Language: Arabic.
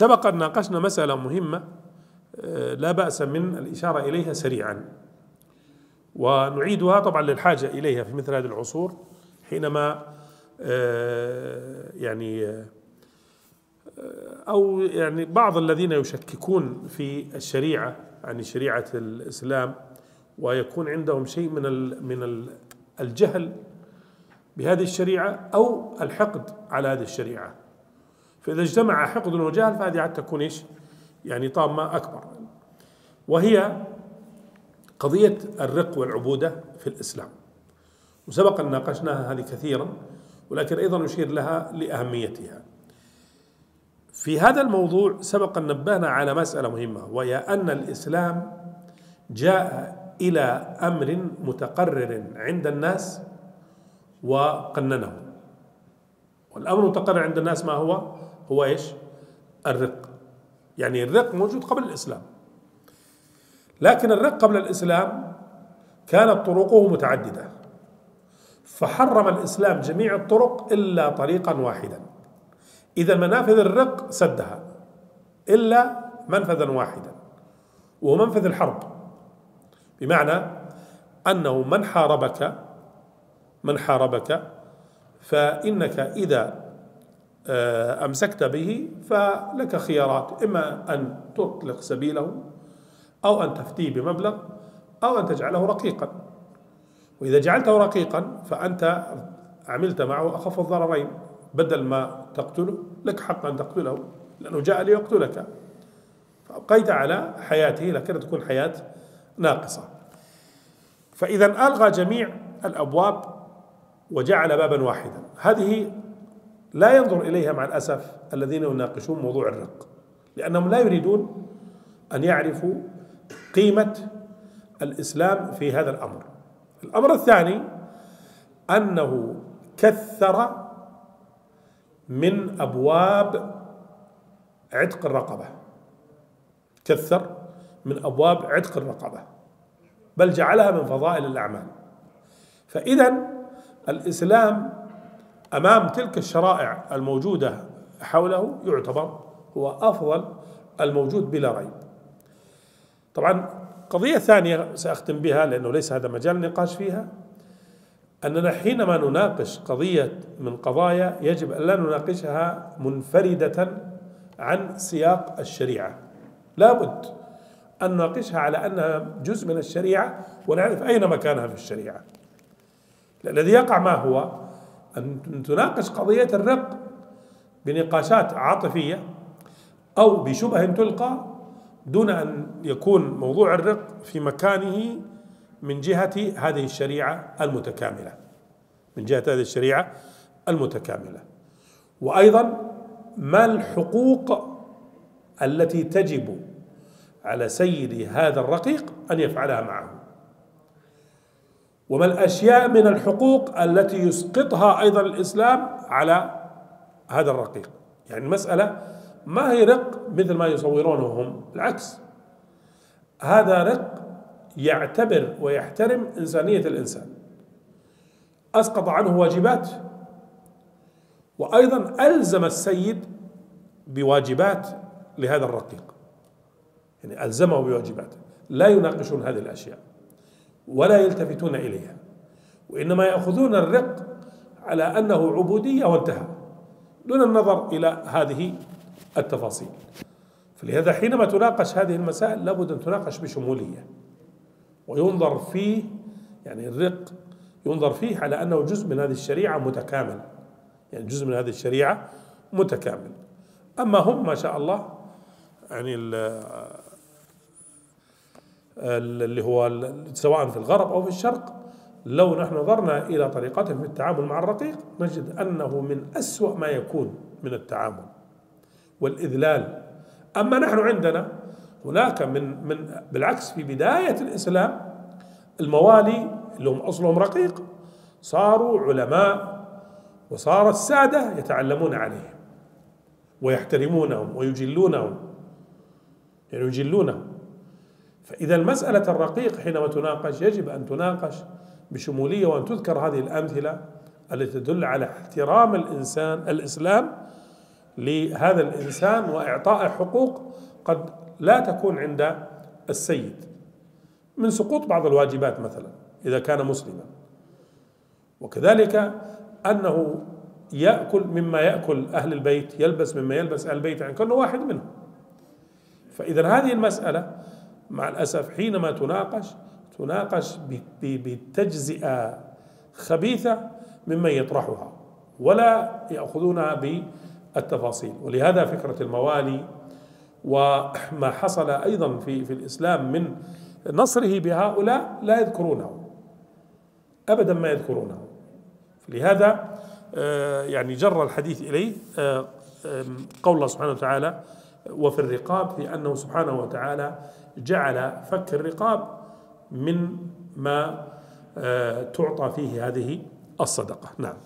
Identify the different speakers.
Speaker 1: سبق أن ناقشنا مسألة مهمة آه، لا بأس من الإشارة إليها سريعا. ونعيدها طبعا للحاجة إليها في مثل هذه العصور حينما آه، يعني آه، أو يعني بعض الذين يشككون في الشريعة يعني شريعة الإسلام ويكون عندهم شيء من من الجهل بهذه الشريعة أو الحقد على هذه الشريعة. فإذا اجتمع حقد وجهل فهذه عاد تكون إيش؟ يعني طامة أكبر. وهي قضية الرق والعبودة في الإسلام. وسبق أن ناقشناها هذه كثيرا ولكن أيضا نشير لها لأهميتها. في هذا الموضوع سبق أن نبهنا على مسألة مهمة وهي أن الإسلام جاء إلى أمر متقرر عند الناس وقننه. والأمر المتقرر عند الناس ما هو؟ هو إيش؟ الرق. يعني الرق موجود قبل الإسلام. لكن الرق قبل الإسلام كانت طرقه متعددة. فحرم الإسلام جميع الطرق إلا طريقا واحدا. إذا منافذ الرق سدها. إلا منفذا واحدا. وهو منفذ الحرب. بمعنى أنه من حاربك من حاربك فإنك إذا آه، أمسكت به فلك خيارات إما أن تطلق سبيله أو أن تفتيه بمبلغ أو أن تجعله رقيقا. وإذا جعلته رقيقا فأنت عملت معه أخف الضررين. بدل ما تقتله لك حق أن تقتله لأنه جاء ليقتلك. فأبقيت على حياته لكن تكون حياة ناقصة. فإذا ألغى جميع الأبواب وجعل بابا واحدا. هذه لا ينظر إليها مع الأسف الذين يناقشون موضوع الرق لأنهم لا يريدون أن يعرفوا قيمة الإسلام في هذا الأمر. الأمر الثاني أنه كثر من أبواب عتق الرقبة. كثر من أبواب عتق الرقبة بل جعلها من فضائل الأعمال. فإذا الإسلام أمام تلك الشرائع الموجودة حوله يعتبر هو أفضل الموجود بلا ريب. طبعا قضية ثانية سأختم بها لأنه ليس هذا مجال النقاش فيها. أننا حينما نناقش قضية من قضايا يجب أن لا نناقشها منفردة عن سياق الشريعة. لابد أن نناقشها على أنها جزء من الشريعة ونعرف أين مكانها في الشريعة. الذي يقع ما هو أن تناقش قضية الرق بنقاشات عاطفية أو بشبه تلقى دون أن يكون موضوع الرق في مكانه من جهة هذه الشريعة المتكاملة. من جهة هذه الشريعة المتكاملة. وأيضا ما الحقوق التي تجب على سيد هذا الرقيق أن يفعلها معه؟ وما الأشياء من الحقوق التي يسقطها أيضا الإسلام على هذا الرقيق. يعني المسألة ما هي رق مثل ما يصورونه هم؟ بالعكس هذا رق يعتبر ويحترم إنسانية الإنسان. أسقط عنه واجبات وأيضا ألزم السيد بواجبات لهذا الرقيق. يعني ألزمه بواجبات. لا يناقشون هذه الأشياء. ولا يلتفتون إليها وإنما يأخذون الرق على أنه عبودية وانتهى دون النظر إلى هذه التفاصيل. فلهذا حينما تناقش هذه المسائل لابد أن تناقش بشمولية وينظر فيه يعني الرق ينظر فيه على أنه جزء من هذه الشريعة متكامل يعني جزء من هذه الشريعة متكامل. أما هم ما شاء الله يعني اللي هو سواء في الغرب أو في الشرق لو نحن نظرنا إلى طريقتهم في التعامل مع الرقيق نجد أنه من أسوأ ما يكون من التعامل والإذلال. أما نحن عندنا هناك من من بالعكس في بداية الإسلام الموالي اللي هم أصلهم رقيق صاروا علماء وصار السادة يتعلمون عليهم ويحترمونهم ويجلونهم يعني يجلونهم. فإذا المسألة الرقيق حينما تناقش يجب أن تناقش بشمولية وأن تذكر هذه الأمثلة التي تدل على احترام الإنسان الإسلام لهذا الإنسان وإعطائه حقوق قد لا تكون عند السيد. من سقوط بعض الواجبات مثلا إذا كان مسلما. وكذلك أنه يأكل مما يأكل أهل البيت يلبس مما يلبس أهل البيت يعني كأنه واحد منهم. فإذا هذه المسألة مع الأسف حينما تناقش تناقش بتجزئة خبيثة ممن يطرحها ولا يأخذونها بالتفاصيل. ولهذا فكرة الموالي وما حصل أيضا في في الإسلام من نصره بهؤلاء لا يذكرونه أبدا ما يذكرونه. لهذا آه، يعني جر الحديث إليه آه، قول الله سبحانه وتعالى وفي الرقاب في أنه سبحانه وتعالى جعل فك الرقاب من ما آه، تعطى فيه هذه الصدقة. نعم.